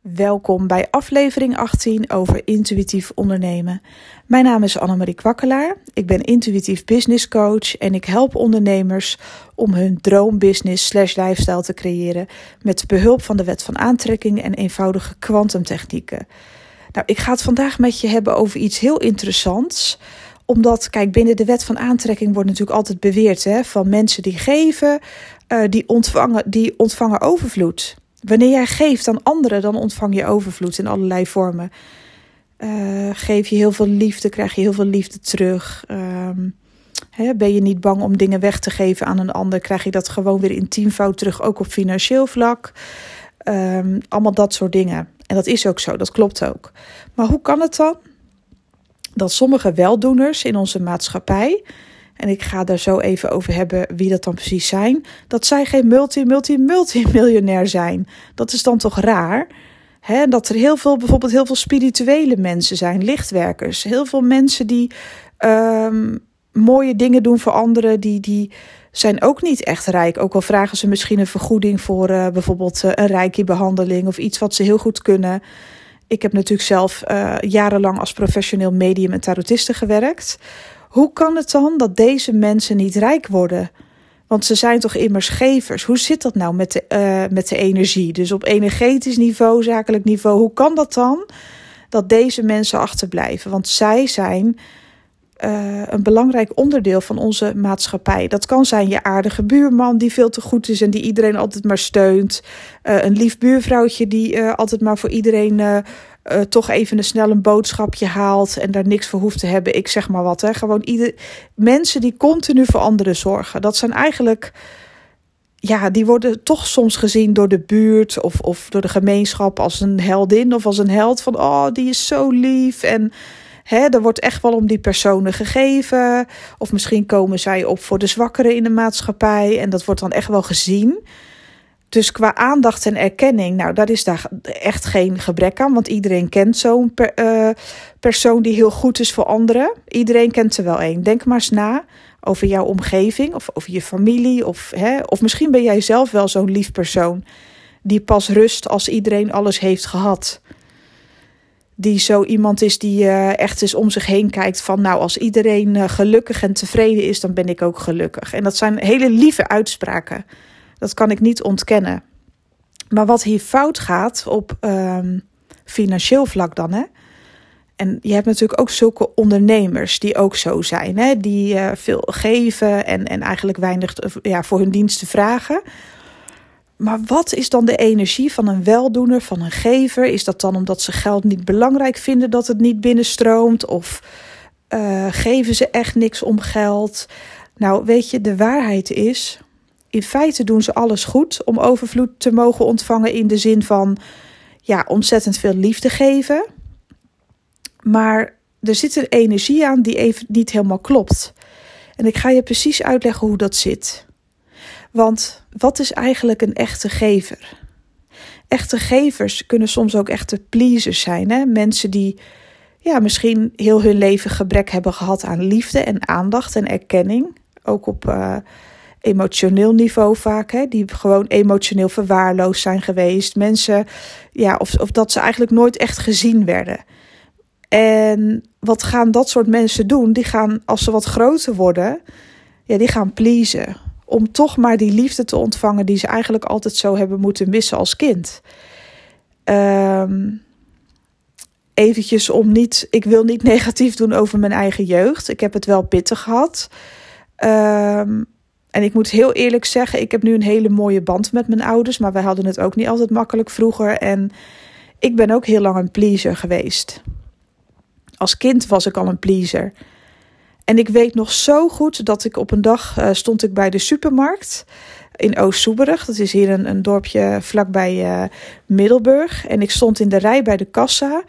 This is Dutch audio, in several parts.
Welkom bij aflevering 18 over intuïtief ondernemen. Mijn naam is Annemarie Kwakkelaar. Ik ben intuïtief business coach en ik help ondernemers om hun droombusiness slash lifestyle te creëren met behulp van de wet van aantrekking en eenvoudige kwantumtechnieken. Nou, ik ga het vandaag met je hebben over iets heel interessants omdat, kijk, binnen de wet van aantrekking wordt natuurlijk altijd beweerd hè, van mensen die geven, uh, die, ontvangen, die ontvangen overvloed. Wanneer jij geeft aan anderen, dan ontvang je overvloed in allerlei vormen. Uh, geef je heel veel liefde, krijg je heel veel liefde terug. Um, hè, ben je niet bang om dingen weg te geven aan een ander, krijg je dat gewoon weer in tienvoud terug, ook op financieel vlak. Um, allemaal dat soort dingen. En dat is ook zo, dat klopt ook. Maar hoe kan het dan dat sommige weldoeners in onze maatschappij en ik ga daar zo even over hebben wie dat dan precies zijn, dat zij geen multi, multi, multimiljonair zijn. Dat is dan toch raar? He, dat er heel veel, bijvoorbeeld heel veel spirituele mensen zijn, lichtwerkers. Heel veel mensen die um, mooie dingen doen voor anderen, die, die zijn ook niet echt rijk. Ook al vragen ze misschien een vergoeding voor uh, bijvoorbeeld uh, een reiki-behandeling of iets wat ze heel goed kunnen. Ik heb natuurlijk zelf uh, jarenlang als professioneel medium en tarotiste gewerkt. Hoe kan het dan dat deze mensen niet rijk worden? Want ze zijn toch immers gevers. Hoe zit dat nou met de, uh, met de energie? Dus op energetisch niveau, zakelijk niveau, hoe kan dat dan dat deze mensen achterblijven? Want zij zijn uh, een belangrijk onderdeel van onze maatschappij. Dat kan zijn je aardige buurman die veel te goed is en die iedereen altijd maar steunt. Uh, een lief buurvrouwtje die altijd maar voor iedereen uh, toch even een snel een boodschapje haalt en daar niks voor hoeft te hebben. Ik zeg maar wat. Hè. Gewoon ieder, mensen die continu voor anderen zorgen. Dat zijn eigenlijk. Ja, die worden toch soms gezien door de buurt of, of door de gemeenschap als een heldin of als een held. Van oh, die is zo lief. En hè, er wordt echt wel om die personen gegeven. Of misschien komen zij op voor de zwakkeren in de maatschappij. En dat wordt dan echt wel gezien. Dus qua aandacht en erkenning, nou, daar is daar echt geen gebrek aan. Want iedereen kent zo'n uh, persoon die heel goed is voor anderen. Iedereen kent er wel één. Denk maar eens na over jouw omgeving of over je familie. Of, hè, of misschien ben jij zelf wel zo'n lief persoon die pas rust als iedereen alles heeft gehad. Die zo iemand is die uh, echt eens om zich heen kijkt van nou als iedereen uh, gelukkig en tevreden is, dan ben ik ook gelukkig. En dat zijn hele lieve uitspraken. Dat kan ik niet ontkennen. Maar wat hier fout gaat op um, financieel vlak dan, hè? En je hebt natuurlijk ook zulke ondernemers die ook zo zijn, hè? die uh, veel geven en, en eigenlijk weinig ja, voor hun diensten vragen. Maar wat is dan de energie van een weldoener, van een gever? Is dat dan omdat ze geld niet belangrijk vinden dat het niet binnenstroomt? Of uh, geven ze echt niks om geld? Nou, weet je, de waarheid is in feite doen ze alles goed om overvloed te mogen ontvangen in de zin van ja, ontzettend veel liefde geven. Maar er zit een energie aan die even niet helemaal klopt. En ik ga je precies uitleggen hoe dat zit. Want wat is eigenlijk een echte gever? Echte gevers kunnen soms ook echte pleasers zijn. Hè? Mensen die ja, misschien heel hun leven gebrek hebben gehad aan liefde en aandacht en erkenning. Ook op uh, emotioneel niveau vaak, hè, die gewoon emotioneel verwaarloosd zijn geweest. Mensen, ja, of, of dat ze eigenlijk nooit echt gezien werden. En wat gaan dat soort mensen doen? Die gaan, als ze wat groter worden, ja, die gaan pleasen. Om toch maar die liefde te ontvangen die ze eigenlijk altijd zo hebben moeten missen als kind. Um, eventjes om niet, ik wil niet negatief doen over mijn eigen jeugd. Ik heb het wel pittig gehad. Um, en ik moet heel eerlijk zeggen, ik heb nu een hele mooie band met mijn ouders, maar wij hadden het ook niet altijd makkelijk vroeger. En ik ben ook heel lang een pleaser geweest. Als kind was ik al een pleaser. En ik weet nog zo goed dat ik op een dag uh, stond ik bij de supermarkt in Oost-Soeberig. Dat is hier een, een dorpje vlakbij uh, Middelburg. En ik stond in de rij bij de kassa.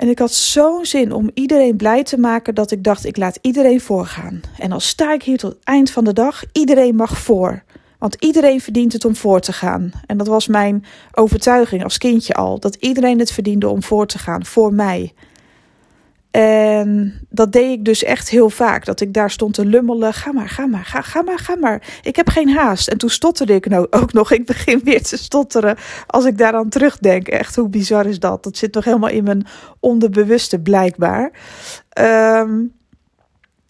En ik had zo'n zin om iedereen blij te maken dat ik dacht: ik laat iedereen voorgaan. En als sta ik hier tot het eind van de dag, iedereen mag voor. Want iedereen verdient het om voor te gaan. En dat was mijn overtuiging als kindje al: dat iedereen het verdiende om voor te gaan, voor mij. En dat deed ik dus echt heel vaak. Dat ik daar stond te lummelen. Ga maar, ga maar, ga, ga maar, ga maar. Ik heb geen haast. En toen stotterde ik nou ook nog. Ik begin weer te stotteren als ik daaraan terugdenk. Echt, hoe bizar is dat? Dat zit nog helemaal in mijn onderbewuste blijkbaar. Ehm,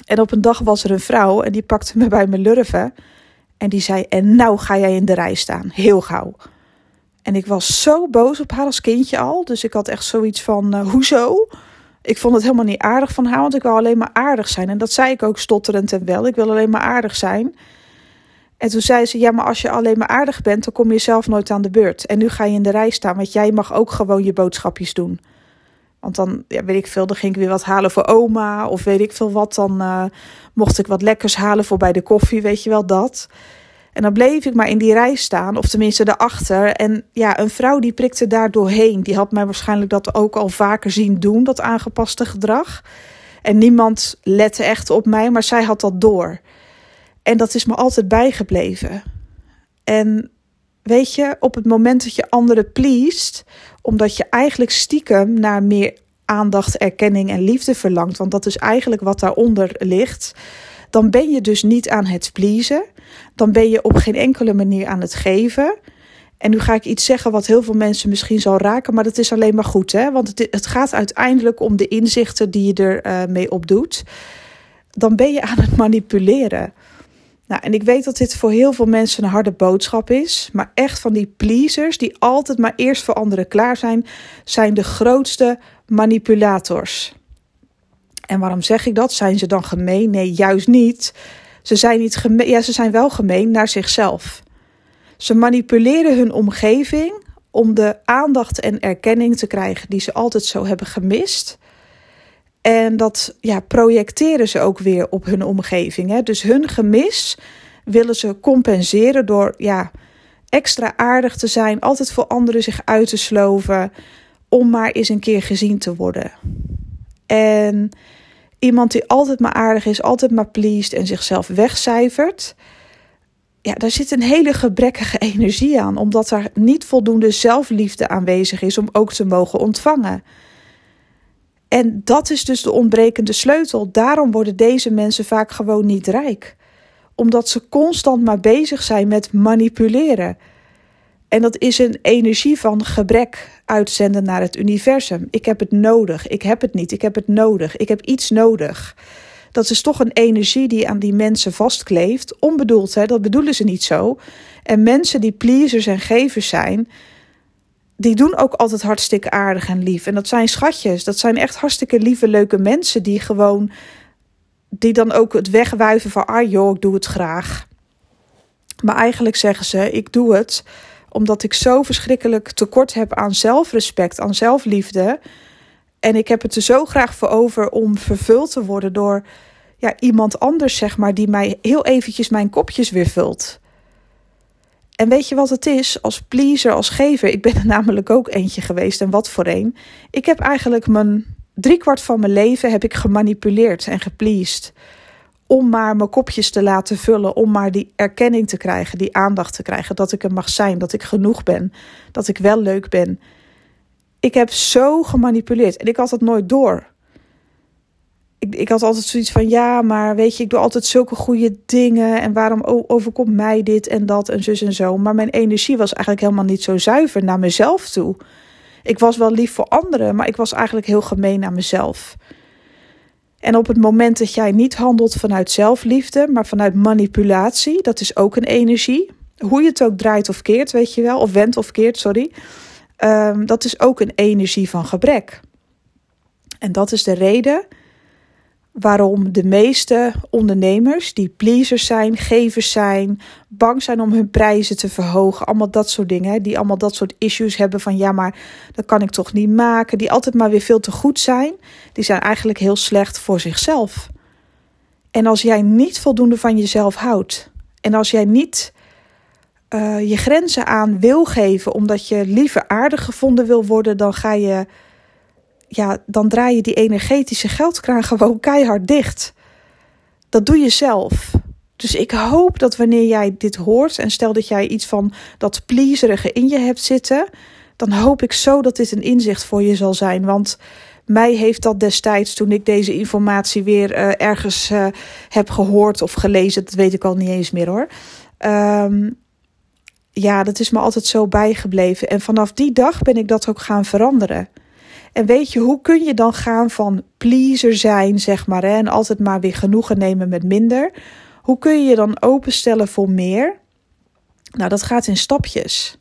en op een dag was er een vrouw en die pakte me bij mijn lurven. En die zei, en nou ga jij in de rij staan. Heel gauw. En ik was zo boos op haar als kindje al. Dus ik had echt zoiets van, uh, hoezo? Ik vond het helemaal niet aardig van haar, want ik wou alleen maar aardig zijn. En dat zei ik ook stotterend en wel. Ik wil alleen maar aardig zijn. En toen zei ze: Ja, maar als je alleen maar aardig bent, dan kom je zelf nooit aan de beurt. En nu ga je in de rij staan, want jij mag ook gewoon je boodschapjes doen. Want dan, ja, weet ik veel, dan ging ik weer wat halen voor oma. Of weet ik veel wat. Dan uh, mocht ik wat lekkers halen voor bij de koffie, weet je wel dat. En dan bleef ik maar in die rij staan, of tenminste daarachter. En ja, een vrouw die prikte daar doorheen. Die had mij waarschijnlijk dat ook al vaker zien doen, dat aangepaste gedrag. En niemand lette echt op mij, maar zij had dat door. En dat is me altijd bijgebleven. En weet je, op het moment dat je anderen pleest, omdat je eigenlijk stiekem naar meer aandacht, erkenning en liefde verlangt, want dat is eigenlijk wat daaronder ligt dan ben je dus niet aan het pleasen. Dan ben je op geen enkele manier aan het geven. En nu ga ik iets zeggen wat heel veel mensen misschien zal raken, maar dat is alleen maar goed, hè? Want het, het gaat uiteindelijk om de inzichten die je er uh, mee opdoet. Dan ben je aan het manipuleren. Nou, en ik weet dat dit voor heel veel mensen een harde boodschap is, maar echt van die pleasers die altijd maar eerst voor anderen klaar zijn, zijn de grootste manipulators. En waarom zeg ik dat? Zijn ze dan gemeen? Nee, juist niet. Ze zijn, niet gemeen, ja, ze zijn wel gemeen naar zichzelf. Ze manipuleren hun omgeving om de aandacht en erkenning te krijgen die ze altijd zo hebben gemist. En dat ja, projecteren ze ook weer op hun omgeving. Hè? Dus hun gemis willen ze compenseren door ja, extra aardig te zijn, altijd voor anderen zich uit te sloven, om maar eens een keer gezien te worden. En Iemand die altijd maar aardig is, altijd maar pleased en zichzelf wegcijfert. Ja, daar zit een hele gebrekkige energie aan, omdat er niet voldoende zelfliefde aanwezig is om ook te mogen ontvangen. En dat is dus de ontbrekende sleutel. Daarom worden deze mensen vaak gewoon niet rijk. Omdat ze constant maar bezig zijn met manipuleren. En dat is een energie van gebrek uitzenden naar het universum. Ik heb het nodig, ik heb het niet, ik heb het nodig, ik heb iets nodig. Dat is toch een energie die aan die mensen vastkleeft. Onbedoeld, hè? dat bedoelen ze niet zo. En mensen die pleasers en gevers zijn, die doen ook altijd hartstikke aardig en lief. En dat zijn schatjes, dat zijn echt hartstikke lieve, leuke mensen die gewoon, die dan ook het wegwuiven van, ah joh, ik doe het graag. Maar eigenlijk zeggen ze, ik doe het omdat ik zo verschrikkelijk tekort heb aan zelfrespect, aan zelfliefde. En ik heb het er zo graag voor over om vervuld te worden door ja, iemand anders, zeg maar, die mij heel eventjes mijn kopjes weer vult. En weet je wat het is? Als pleaser, als gever, ik ben er namelijk ook eentje geweest en wat voor een. Ik heb eigenlijk mijn driekwart van mijn leven heb ik gemanipuleerd en gepleased om maar mijn kopjes te laten vullen, om maar die erkenning te krijgen, die aandacht te krijgen, dat ik er mag zijn, dat ik genoeg ben, dat ik wel leuk ben. Ik heb zo gemanipuleerd en ik had het nooit door. Ik, ik had altijd zoiets van, ja, maar weet je, ik doe altijd zulke goede dingen en waarom overkomt mij dit en dat en zus en zo. Maar mijn energie was eigenlijk helemaal niet zo zuiver naar mezelf toe. Ik was wel lief voor anderen, maar ik was eigenlijk heel gemeen naar mezelf. En op het moment dat jij niet handelt vanuit zelfliefde, maar vanuit manipulatie, dat is ook een energie. Hoe je het ook draait of keert, weet je wel, of wendt of keert, sorry. Um, dat is ook een energie van gebrek. En dat is de reden waarom de meeste ondernemers die pleasers zijn, gevers zijn, bang zijn om hun prijzen te verhogen, allemaal dat soort dingen, die allemaal dat soort issues hebben van ja, maar dat kan ik toch niet maken, die altijd maar weer veel te goed zijn, die zijn eigenlijk heel slecht voor zichzelf. En als jij niet voldoende van jezelf houdt en als jij niet uh, je grenzen aan wil geven omdat je liever aardig gevonden wil worden, dan ga je ja, dan draai je die energetische geldkraan gewoon keihard dicht. Dat doe je zelf. Dus ik hoop dat wanneer jij dit hoort en stel dat jij iets van dat pleaserige in je hebt zitten, dan hoop ik zo dat dit een inzicht voor je zal zijn. Want mij heeft dat destijds, toen ik deze informatie weer uh, ergens uh, heb gehoord of gelezen, dat weet ik al niet eens meer hoor. Um, ja, dat is me altijd zo bijgebleven. En vanaf die dag ben ik dat ook gaan veranderen. En weet je, hoe kun je dan gaan van pleaser zijn, zeg maar, hè, en altijd maar weer genoegen nemen met minder? Hoe kun je je dan openstellen voor meer? Nou, dat gaat in stapjes.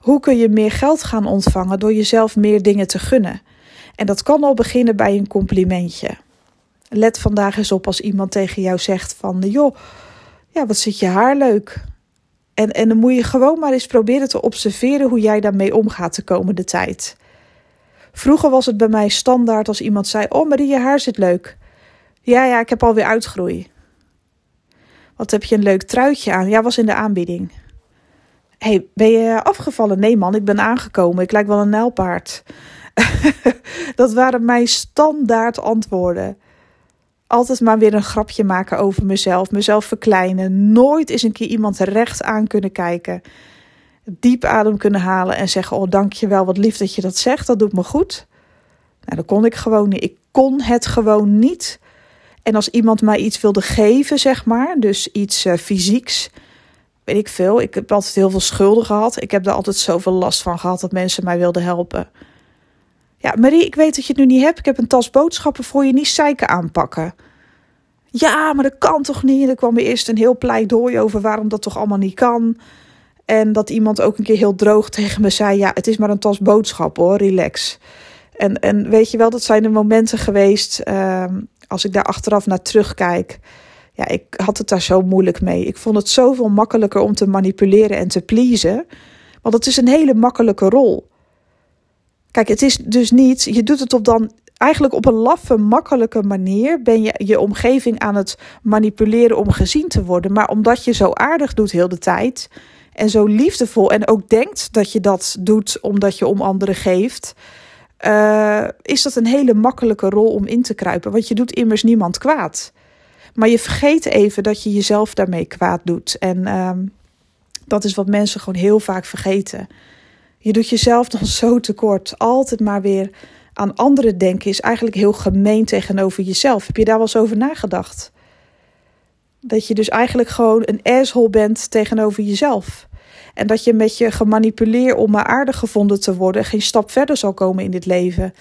Hoe kun je meer geld gaan ontvangen door jezelf meer dingen te gunnen? En dat kan al beginnen bij een complimentje. Let vandaag eens op als iemand tegen jou zegt van, joh, ja, wat zit je haar leuk? En, en dan moet je gewoon maar eens proberen te observeren hoe jij daarmee omgaat de komende tijd. Vroeger was het bij mij standaard als iemand zei: Oh, Marie, je haar zit leuk. Ja, ja, ik heb alweer uitgroei. Wat heb je een leuk truitje aan? Ja, was in de aanbieding. hey, ben je afgevallen? Nee, man, ik ben aangekomen. Ik lijk wel een nijlpaard. dat waren mijn standaard antwoorden. Altijd maar weer een grapje maken over mezelf, mezelf verkleinen. Nooit eens een keer iemand recht aan kunnen kijken diep adem kunnen halen en zeggen: Oh, dankjewel, wat lief dat je dat zegt, dat doet me goed. Nou, dat kon ik gewoon niet. Ik kon het gewoon niet. En als iemand mij iets wilde geven, zeg maar, dus iets uh, fysieks, weet ik veel. Ik heb altijd heel veel schulden gehad. Ik heb daar altijd zoveel last van gehad dat mensen mij wilden helpen. Ja, Marie, ik weet dat je het nu niet hebt. Ik heb een tas boodschappen voor je, niet zeiken aanpakken. Ja, maar dat kan toch niet? Er kwam er eerst een heel pleidooi over waarom dat toch allemaal niet kan. En dat iemand ook een keer heel droog tegen me zei: Ja, het is maar een tas boodschap hoor, relax. En, en weet je wel, dat zijn de momenten geweest, uh, als ik daar achteraf naar terugkijk. Ja, ik had het daar zo moeilijk mee. Ik vond het zoveel makkelijker om te manipuleren en te pleasen. Want het is een hele makkelijke rol. Kijk, het is dus niet, je doet het op dan eigenlijk op een laffe, makkelijke manier ben je je omgeving aan het manipuleren om gezien te worden. Maar omdat je zo aardig doet heel de tijd, en zo liefdevol en ook denkt dat je dat doet omdat je om anderen geeft, uh, is dat een hele makkelijke rol om in te kruipen. Want je doet immers niemand kwaad. Maar je vergeet even dat je jezelf daarmee kwaad doet. En uh, dat is wat mensen gewoon heel vaak vergeten. Je doet jezelf dan zo tekort. Altijd maar weer aan anderen denken is eigenlijk heel gemeen tegenover jezelf. Heb je daar wel eens over nagedacht? Dat je dus eigenlijk gewoon een asshole bent tegenover jezelf. En dat je met je gemanipuleerd om maar aardig gevonden te worden geen stap verder zal komen in dit leven.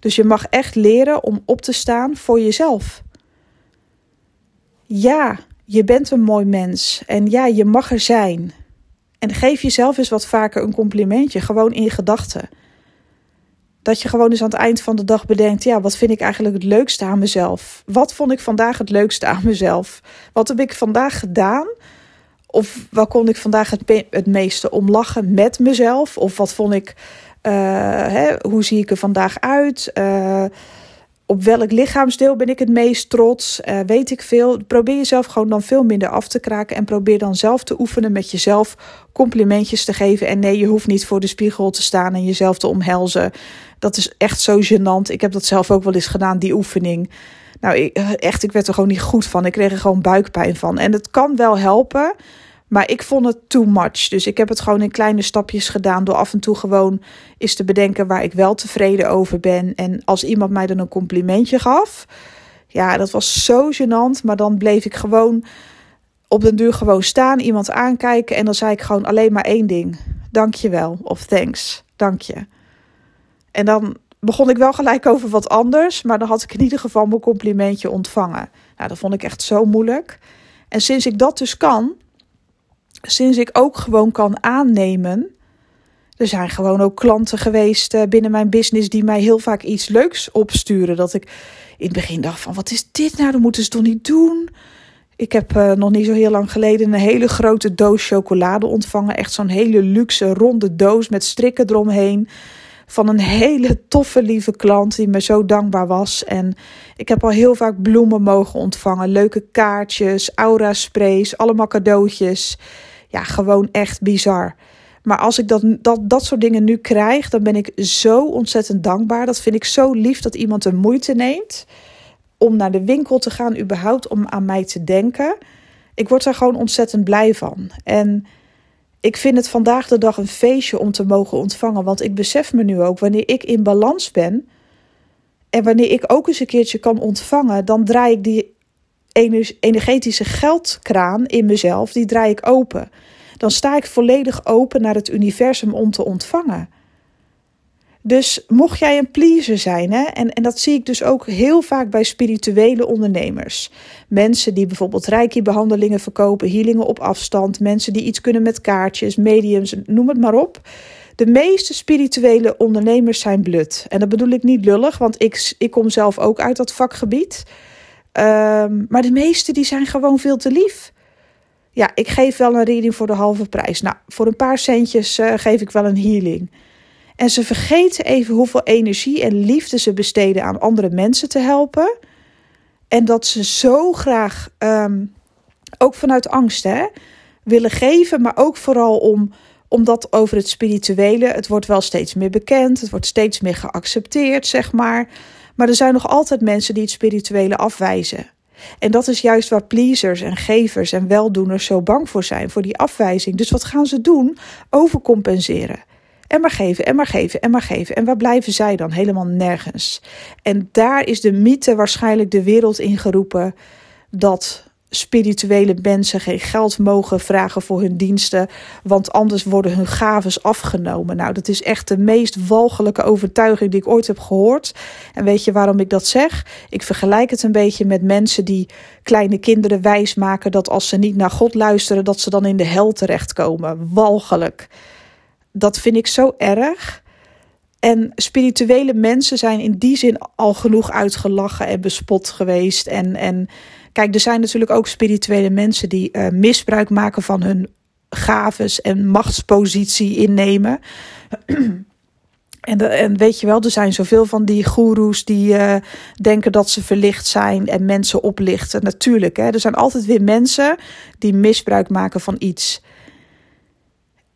Dus je mag echt leren om op te staan voor jezelf. Ja, je bent een mooi mens. En ja, je mag er zijn. En geef jezelf eens wat vaker een complimentje, gewoon in gedachten. Dat je gewoon eens aan het eind van de dag bedenkt: ja, wat vind ik eigenlijk het leukste aan mezelf? Wat vond ik vandaag het leukste aan mezelf? Wat heb ik vandaag gedaan? Of waar kon ik vandaag het, het meeste om lachen met mezelf? Of wat vond ik, uh, hè, hoe zie ik er vandaag uit? Uh, op welk lichaamsdeel ben ik het meest trots? Uh, weet ik veel. Probeer jezelf gewoon dan veel minder af te kraken. En probeer dan zelf te oefenen met jezelf complimentjes te geven. En nee, je hoeft niet voor de spiegel te staan en jezelf te omhelzen. Dat is echt zo gênant. Ik heb dat zelf ook wel eens gedaan, die oefening. Nou, ik, echt, ik werd er gewoon niet goed van. Ik kreeg er gewoon buikpijn van. En het kan wel helpen. Maar ik vond het too much. Dus ik heb het gewoon in kleine stapjes gedaan. Door af en toe gewoon eens te bedenken waar ik wel tevreden over ben. En als iemand mij dan een complimentje gaf. Ja, dat was zo gênant. Maar dan bleef ik gewoon op den duur gewoon staan. Iemand aankijken. En dan zei ik gewoon alleen maar één ding. Dankjewel. Of thanks. Dank je. En dan begon ik wel gelijk over wat anders. Maar dan had ik in ieder geval mijn complimentje ontvangen. Nou, dat vond ik echt zo moeilijk. En sinds ik dat dus kan sinds ik ook gewoon kan aannemen. Er zijn gewoon ook klanten geweest eh, binnen mijn business die mij heel vaak iets leuks opsturen. Dat ik in het begin dacht van wat is dit nou? Dat moeten ze toch niet doen? Ik heb uh, nog niet zo heel lang geleden een hele grote doos chocolade ontvangen. Echt zo'n hele luxe ronde doos met strikken eromheen. Van een hele toffe lieve klant die me zo dankbaar was. En ik heb al heel vaak bloemen mogen ontvangen. Leuke kaartjes, aura sprays, allemaal cadeautjes ja, gewoon echt bizar. Maar als ik dat, dat, dat soort dingen nu krijg, dan ben ik zo ontzettend dankbaar. Dat vind ik zo lief dat iemand de moeite neemt om naar de winkel te gaan, überhaupt om aan mij te denken. Ik word daar gewoon ontzettend blij van. En ik vind het vandaag de dag een feestje om te mogen ontvangen. Want ik besef me nu ook, wanneer ik in balans ben, En wanneer ik ook eens een keertje kan ontvangen, dan draai ik die energetische geldkraan in mezelf, die draai ik open. Dan sta ik volledig open naar het universum om te ontvangen. Dus mocht jij een pleaser zijn, hè, en, en dat zie ik dus ook heel vaak bij spirituele ondernemers. Mensen die bijvoorbeeld reiki-behandelingen verkopen, healingen op afstand, mensen die iets kunnen met kaartjes, mediums, noem het maar op. De meeste spirituele ondernemers zijn blut. En dat bedoel ik niet lullig, want ik, ik kom zelf ook uit dat vakgebied. Um, maar de meeste die zijn gewoon veel te lief. Ja, ik geef wel een reading voor de halve prijs. Nou, voor een paar centjes uh, geef ik wel een healing. En ze vergeten even hoeveel energie en liefde ze besteden aan andere mensen te helpen. En dat ze zo graag, um, ook vanuit angst, hè, willen geven, maar ook vooral om, omdat over het spirituele, het wordt wel steeds meer bekend, het wordt steeds meer geaccepteerd, zeg maar. Maar er zijn nog altijd mensen die het spirituele afwijzen. En dat is juist waar pleasers en gevers en weldoeners zo bang voor zijn, voor die afwijzing. Dus wat gaan ze doen? Overcompenseren. En maar geven, en maar geven, en maar geven. En waar blijven zij dan? Helemaal nergens. En daar is de mythe waarschijnlijk de wereld in geroepen dat spirituele mensen geen geld mogen vragen voor hun diensten, want anders worden hun gaves afgenomen. Nou, dat is echt de meest walgelijke overtuiging die ik ooit heb gehoord. En weet je waarom ik dat zeg? Ik vergelijk het een beetje met mensen die kleine kinderen wijsmaken dat als ze niet naar God luisteren, dat ze dan in de hel terechtkomen. Walgelijk dat vind ik zo erg. En spirituele mensen zijn in die zin al genoeg uitgelachen en bespot geweest. En, en kijk, er zijn natuurlijk ook spirituele mensen die uh, misbruik maken van hun gaves en machtspositie innemen. En, de, en, weet je wel, er zijn zoveel van die goeroes die uh, denken dat ze verlicht zijn en mensen oplichten. Natuurlijk, hè, er zijn altijd weer mensen die misbruik maken van iets.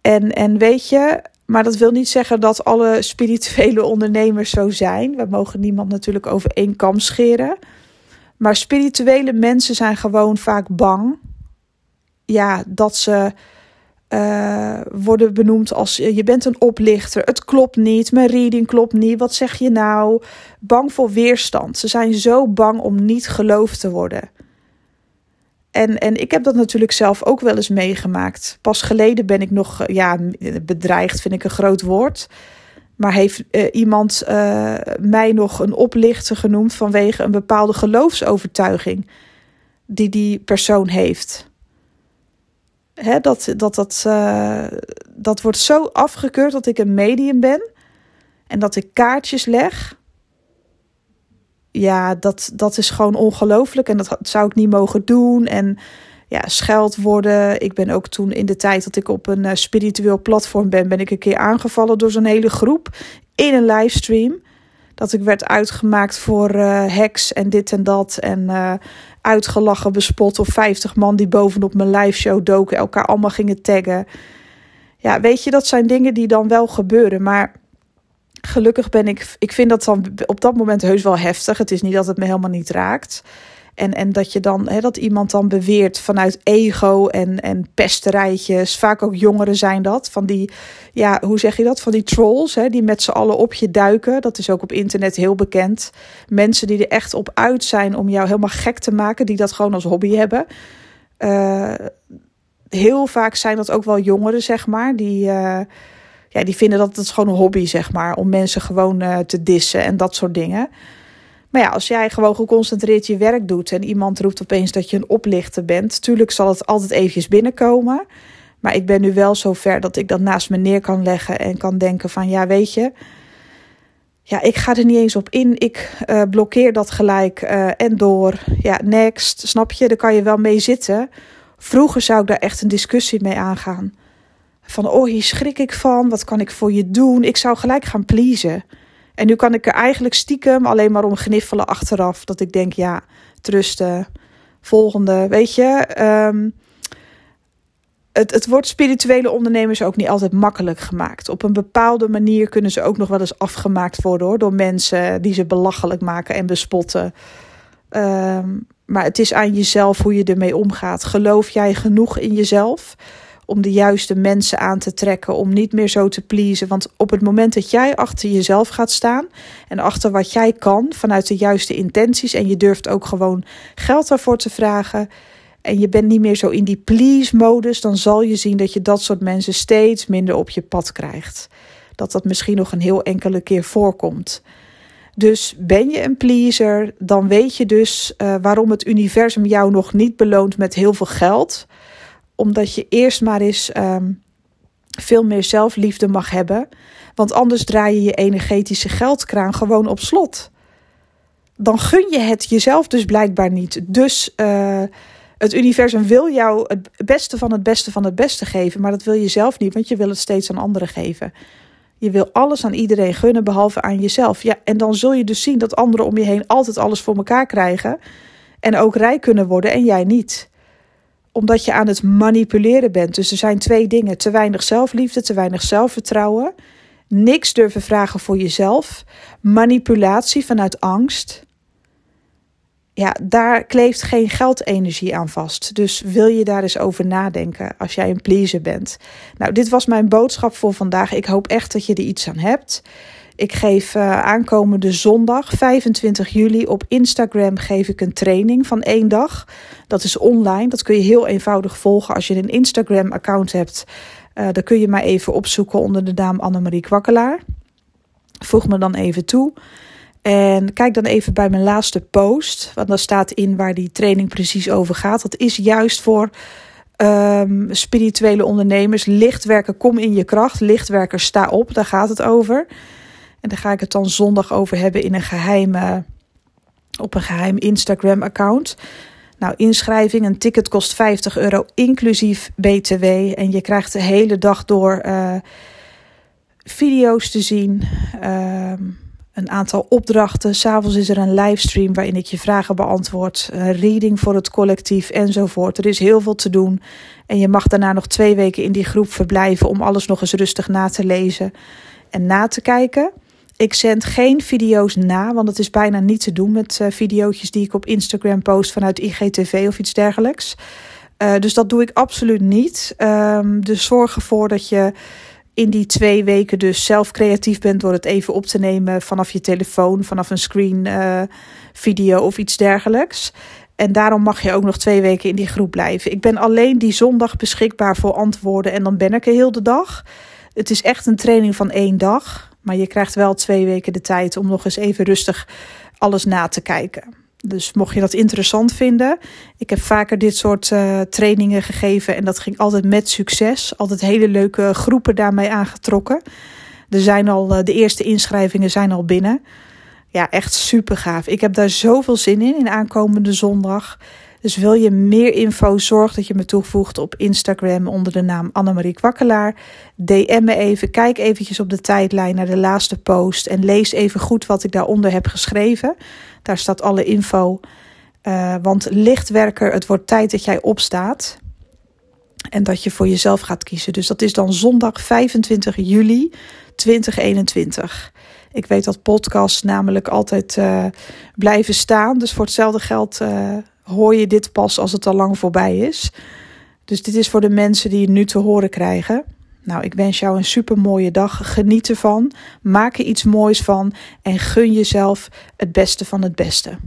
En, en weet je, maar dat wil niet zeggen dat alle spirituele ondernemers zo zijn. We mogen niemand natuurlijk over één kam scheren. Maar spirituele mensen zijn gewoon vaak bang. Ja, dat ze uh, worden benoemd als je bent een oplichter. Het klopt niet. Mijn reading klopt niet. Wat zeg je nou? Bang voor weerstand. Ze zijn zo bang om niet geloofd te worden. En, en ik heb dat natuurlijk zelf ook wel eens meegemaakt. Pas geleden ben ik nog, eh, ja, bedreigd vind ik een groot woord. Maar heeft uh, iemand uh, mij nog een oplichter genoemd vanwege een bepaalde geloofsovertuiging die die persoon heeft? Hè, dat, dat, dat, uh, dat wordt zo afgekeurd dat ik een medium ben en dat ik kaartjes leg ja, dat, dat is gewoon ongelooflijk. En dat zou ik niet mogen doen. En ja, scheld worden. Ik ben ook toen in de tijd dat ik op een uh, spiritueel platform ben, ben ik een keer aangevallen door zo'n hele groep in een livestream. Dat ik werd uitgemaakt voor uh, heks en dit en dat. En uh, uitgelachen, bespot of 50 man die bovenop mijn live show doken, elkaar allemaal gingen taggen. Ja, weet je, dat zijn dingen die dan wel gebeuren. Maar gelukkig ben ik, ik vind dat dan op dat moment heus wel heftig. Het is niet dat het me helemaal niet raakt. En, en dat je dan, hè, dat iemand dan beweert vanuit ego en, en pesterijtjes. Vaak ook jongeren zijn dat. Van die, ja, hoe zeg je dat? Van die trolls, hè, die met z'n allen op je duiken. Dat is ook op internet heel bekend. Mensen die er echt op uit zijn om jou helemaal gek te maken, die dat gewoon als hobby hebben. Uh, heel vaak zijn dat ook wel jongeren, zeg maar, die. Uh, ja, die vinden dat het gewoon een hobby, zeg maar, om mensen gewoon uh, te dissen en dat soort dingen. Maar ja, als jij gewoon geconcentreerd je werk doet en iemand roept opeens dat je een oplichter bent, tuurlijk zal het altijd eventjes binnenkomen. Maar ik ben nu wel zo ver dat ik dat naast me neer kan leggen en kan denken van ja, weet je, ja, ik ga er niet eens op in. Ik uh, blokkeer dat gelijk uh, en door. Ja, next, snap je? Daar kan je wel mee zitten. Vroeger zou ik daar echt een discussie mee aangaan. Van, oh, hier schrik ik van. Wat kan ik voor je doen? Ik zou gelijk gaan pleasen. En nu kan ik er eigenlijk stiekem alleen maar om gniffelen achteraf. Dat ik denk, ja, trusten. Volgende, weet je. Um, het, het wordt spirituele ondernemers ook niet altijd makkelijk gemaakt. Op een bepaalde manier kunnen ze ook nog wel eens afgemaakt worden door mensen die ze belachelijk maken en bespotten. Um, maar het is aan jezelf hoe je ermee omgaat. Geloof jij genoeg in jezelf? Om de juiste mensen aan te trekken, om niet meer zo te pleasen. Want op het moment dat jij achter jezelf gaat staan en achter wat jij kan vanuit de juiste intenties en je durft ook gewoon geld daarvoor te vragen en je bent niet meer zo in die please-modus, dan zal je zien dat je dat soort mensen steeds minder op je pad krijgt. Dat dat misschien nog een heel enkele keer voorkomt. Dus ben je een pleaser, dan weet je dus uh, waarom het universum jou nog niet beloont met heel veel geld. Omdat je eerst maar eens um, veel meer zelfliefde mag hebben. Want anders draai je je energetische geldkraan gewoon op slot. Dan gun je het jezelf dus blijkbaar niet. Dus uh, het universum wil jou het beste van het beste van het beste geven. Maar dat wil je zelf niet, want je wil het steeds aan anderen geven. Je wil alles aan iedereen gunnen, behalve aan jezelf. Ja, en dan zul je dus zien dat anderen om je heen altijd alles voor elkaar krijgen. En ook rijk kunnen worden en jij niet. Omdat je aan het manipuleren bent. Dus er zijn twee dingen: te weinig zelfliefde, te weinig zelfvertrouwen. Niks durven vragen voor jezelf. Manipulatie vanuit angst ja, daar kleeft geen geldenergie aan vast. Dus wil je daar eens over nadenken als jij een pleaser bent. Nou, dit was mijn boodschap voor vandaag. Ik hoop echt dat je er iets aan hebt. Ik geef uh, aankomende zondag 25 juli op Instagram geef ik een training van één dag. Dat is online. Dat kun je heel eenvoudig volgen als je een Instagram account hebt. Uh, dan kun je mij even opzoeken onder de naam Annemarie Kwakkelaar. Voeg me dan even toe. En kijk dan even bij mijn laatste post, want daar staat in waar die training precies over gaat. Dat is juist voor um, spirituele ondernemers. Lichtwerker, kom in je kracht. Lichtwerker, sta op. Daar gaat het over. En daar ga ik het dan zondag over hebben in een geheime, op een geheim Instagram-account. Nou, inschrijving, een ticket kost 50 euro inclusief BTW. En je krijgt de hele dag door uh, video's te zien. Uh, een aantal opdrachten. S'avonds is er een livestream waarin ik je vragen beantwoord. Een reading voor het collectief enzovoort. Er is heel veel te doen. En je mag daarna nog twee weken in die groep verblijven om alles nog eens rustig na te lezen en na te kijken. Ik zend geen video's na, want het is bijna niet te doen met uh, video's die ik op Instagram post vanuit IGTV of iets dergelijks. Uh, dus dat doe ik absoluut niet. Um, dus zorg ervoor dat je in die twee weken dus zelf creatief bent door het even op te nemen vanaf je telefoon, vanaf een screen uh, video of iets dergelijks. En daarom mag je ook nog twee weken in die groep blijven. Ik ben alleen die zondag beschikbaar voor antwoorden en dan ben ik er heel de dag. Het is echt een training van één dag. Maar je krijgt wel twee weken de tijd om nog eens even rustig alles na te kijken. Dus mocht je dat interessant vinden, ik heb vaker dit soort uh, trainingen gegeven en dat ging altijd met succes. Altijd hele leuke groepen daarmee aangetrokken. Er zijn al, uh, de eerste inschrijvingen zijn al binnen. Ja, echt super gaaf. Ik heb daar zoveel zin in, in aankomende zondag. Dus wil je meer info, zorg dat je me toevoegt op Instagram onder de naam Annemarie Kwakkelaar. DM me even, kijk eventjes op de tijdlijn naar de laatste post en lees even goed wat ik daaronder heb geschreven. Daar staat alle info. Uh, want lichtwerker, het wordt tijd dat jij opstaat. En dat je voor jezelf gaat kiezen. Dus dat is dan zondag 25 juli 2021. Ik weet dat podcasts namelijk altijd uh, blijven staan. Dus voor hetzelfde geld uh, hoor je dit pas als het al lang voorbij is. Dus dit is voor de mensen die het nu te horen krijgen. Nou, ik wens jou een super mooie dag. Geniet ervan. Maak er iets moois van. En gun jezelf het beste van het beste.